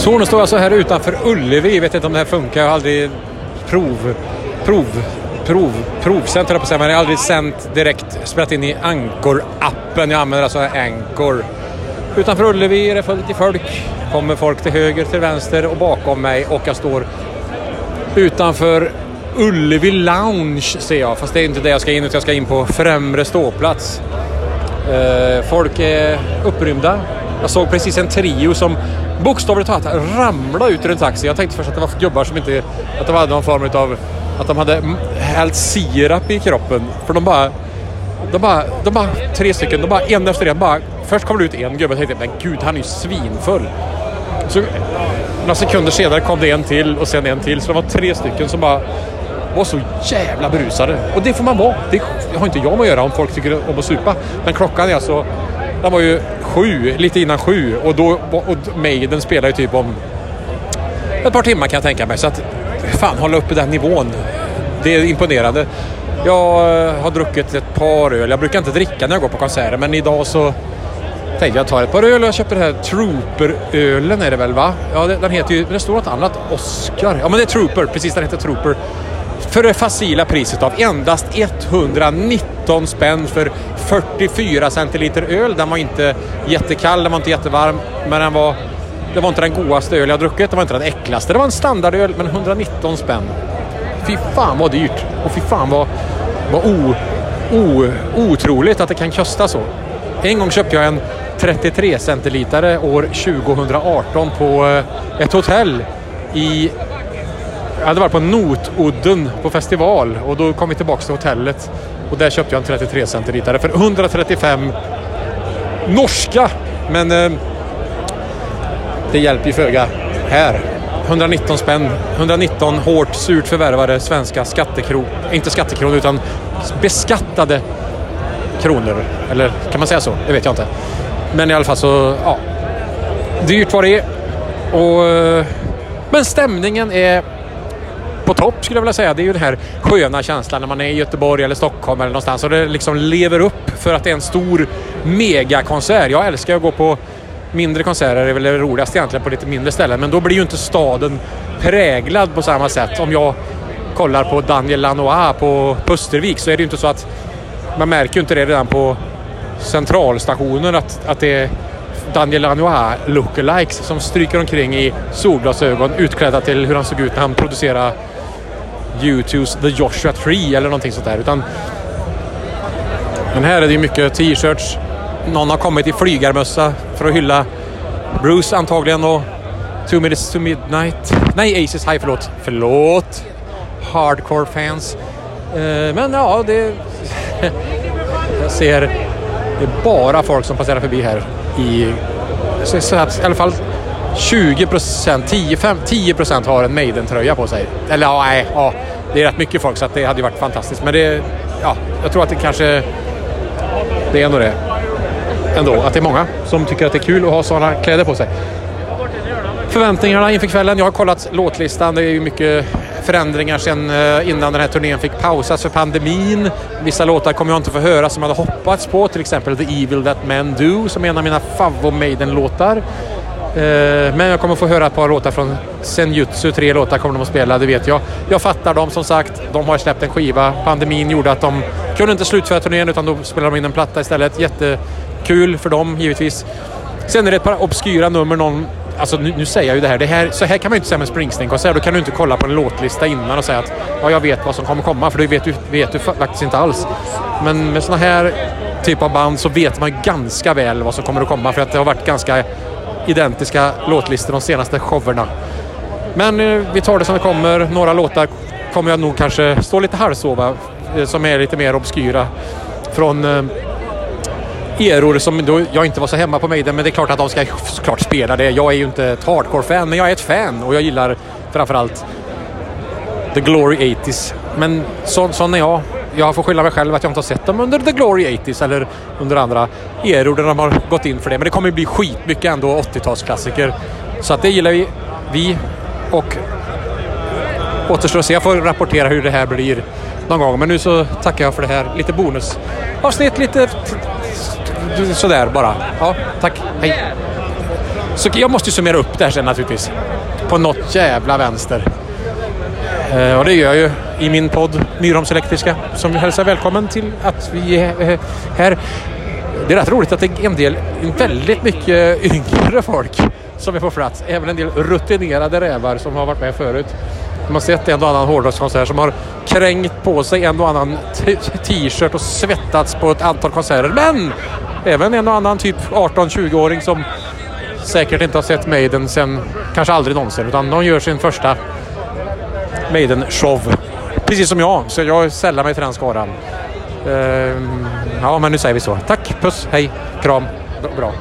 Så nu står jag så här utanför Ullevi. Jag vet inte om det här funkar. Jag har aldrig prov, prov, prov, provsänt höll jag på att säga. Men jag har aldrig sänt direkt, spelat in i Anchor-appen. Jag använder alltså Anchor. Utanför Ullevi är det fullt i folk. Kommer folk till höger, till vänster och bakom mig. Och jag står utanför Ullevi Lounge ser jag. Fast det är inte det jag ska in utan jag ska in på främre ståplats. Eh, folk är upprymda. Jag såg precis en trio som bokstavligt talat ramlade ut ur en taxi. Jag tänkte först att det var gubbar som inte... Att de hade någon form av... Att de hade hällt sirap i kroppen. För de bara... De bara, de bara tre stycken, de bara en efter en. Bara, först kommer det ut en gubbe och tänkte men gud han är ju svinfull. Så några sekunder senare kom det en till och sen en till. Så det var tre stycken som bara var så jävla berusade. Och det får man vara. Det har inte jag med att göra om folk tycker om att supa. Men klockan är alltså... Den var ju sju, lite innan sju. Och, då, och Maiden spelar ju typ om ett par timmar kan jag tänka mig. Så att fan hålla uppe den nivån. Det är imponerande. Jag eh, har druckit ett par öl. Jag brukar inte dricka när jag går på konserter men idag så tänkte jag ta ett par öl och jag köpte den här Trooper-ölen är det väl va? Ja, den heter ju, men det står något annat, Oscar. Ja men det är Trooper, precis den heter Trooper. För det facila priset av endast 119 spänn för 44 centiliter öl. Den var inte jättekall, den var inte jättevarm, men den var, det var inte den godaste öl jag druckit. Det var inte den äckligaste. Det var en standardöl, men 119 spänn. Fy fan vad dyrt! Och fy fan vad, vad o, o, otroligt att det kan kosta så. En gång köpte jag en 33 centilitare år 2018 på eh, ett hotell i... Jag hade varit på Notodden på festival och då kom vi tillbaka till hotellet och där köpte jag en 33 centilitare för 135 norska. Men eh, det hjälper ju föga här. 119 spänn. 119 hårt surt förvärvade svenska skattekronor. Inte skattekronor utan beskattade kronor. Eller kan man säga så? Det vet jag inte. Men i alla fall så, ja. Dyrt var det är. Och, eh, men stämningen är på topp skulle jag vilja säga. Det är ju den här sköna känslan när man är i Göteborg eller Stockholm eller någonstans och det liksom lever upp för att det är en stor megakonsert. Jag älskar att gå på mindre konserter, det är väl det roligaste egentligen på lite mindre ställen. Men då blir ju inte staden präglad på samma sätt. Om jag kollar på Daniel Lanois på Pustervik så är det ju inte så att man märker ju inte det redan på centralstationen att, att det är Daniel Lanois lookalikes som stryker omkring i solglasögon utklädda till hur han såg ut när han producerade U2's The Joshua Tree eller någonting sånt där. Utan, men här är det ju mycket t-shirts. Någon har kommit i flygarmössa för att hylla Bruce antagligen och Two Minutes to Midnight. Nej, Aces High, förlåt. Förlåt! Hardcore fans. Eh, men ja, det... Jag ser... Det är bara folk som passerar förbi här i... Så att i alla fall 20 procent, 10, 10 procent har en Maiden-tröja på sig. Eller ja, nej, ja, det är rätt mycket folk så att det hade ju varit fantastiskt. Men det, ja, jag tror att det kanske... Det är ändå det. Ändå, att det är många som tycker att det är kul att ha sådana kläder på sig. Förväntningarna inför kvällen. Jag har kollat låtlistan. Det är ju mycket förändringar sen eh, innan den här turnén fick pausas för pandemin. Vissa låtar kommer jag inte få höra som jag hade hoppats på. Till exempel The Evil That Men Do som är en av mina favvo Maiden-låtar. Eh, men jag kommer få höra ett par låtar från Senjutsu. Tre låtar kommer de att spela, det vet jag. Jag fattar dem som sagt. De har släppt en skiva. Pandemin gjorde att de kunde inte slutföra turnén utan då spelade de in en platta istället. Jättekul för dem givetvis. Sen är det ett par obskyra nummer. Någon Alltså nu, nu, säger jag ju det här, det här, så här kan man ju inte säga med Springsteen-konsert. Då kan du inte kolla på en låtlista innan och säga att ja, jag vet vad som kommer komma, för det vet du, vet du faktiskt inte alls. Men med såna här typ av band så vet man ju ganska väl vad som kommer att komma för att det har varit ganska identiska låtlistor de senaste showerna. Men eh, vi tar det som det kommer. Några låtar kommer jag nog kanske stå lite halvsova eh, som är lite mer obskyra från eh, eror som då jag inte var så hemma på Maiden, men det är klart att de ska såklart spela det. Jag är ju inte ett hardcore-fan, men jag är ett fan och jag gillar framförallt The Glory 80s. Men så, sån är jag. Jag får skylla mig själv att jag inte har sett dem under The Glory 80s eller under andra eror där de har gått in för det. Men det kommer ju bli skitmycket ändå 80-talsklassiker. Så att det gillar vi. Vi och återstår att se. Jag får rapportera hur det här blir någon gång. Men nu så tackar jag för det här. Lite bonusavsnitt, lite sådär bara. Ja, tack. Hej. Så jag måste ju summera upp det här sen naturligtvis. På något jävla vänster. Eh, och det gör jag ju i min podd Myrholms Elektriska som hälsar välkommen till att vi är här. Det är rätt roligt att det är en del väldigt mycket yngre folk som är på plats. Även en del rutinerade rävar som har varit med förut. Man har sett en och annan hårdrockskonsert som har krängt på sig en och annan t-shirt och svettats på ett antal konserter. Men även en och annan typ 18-20-åring som säkert inte har sett Maiden sen kanske aldrig någonsin utan de gör sin första Maiden-show. Precis som jag, så jag sällar mig till den skaran. Ehm, ja, men nu säger vi så. Tack, puss, hej, kram. Bra.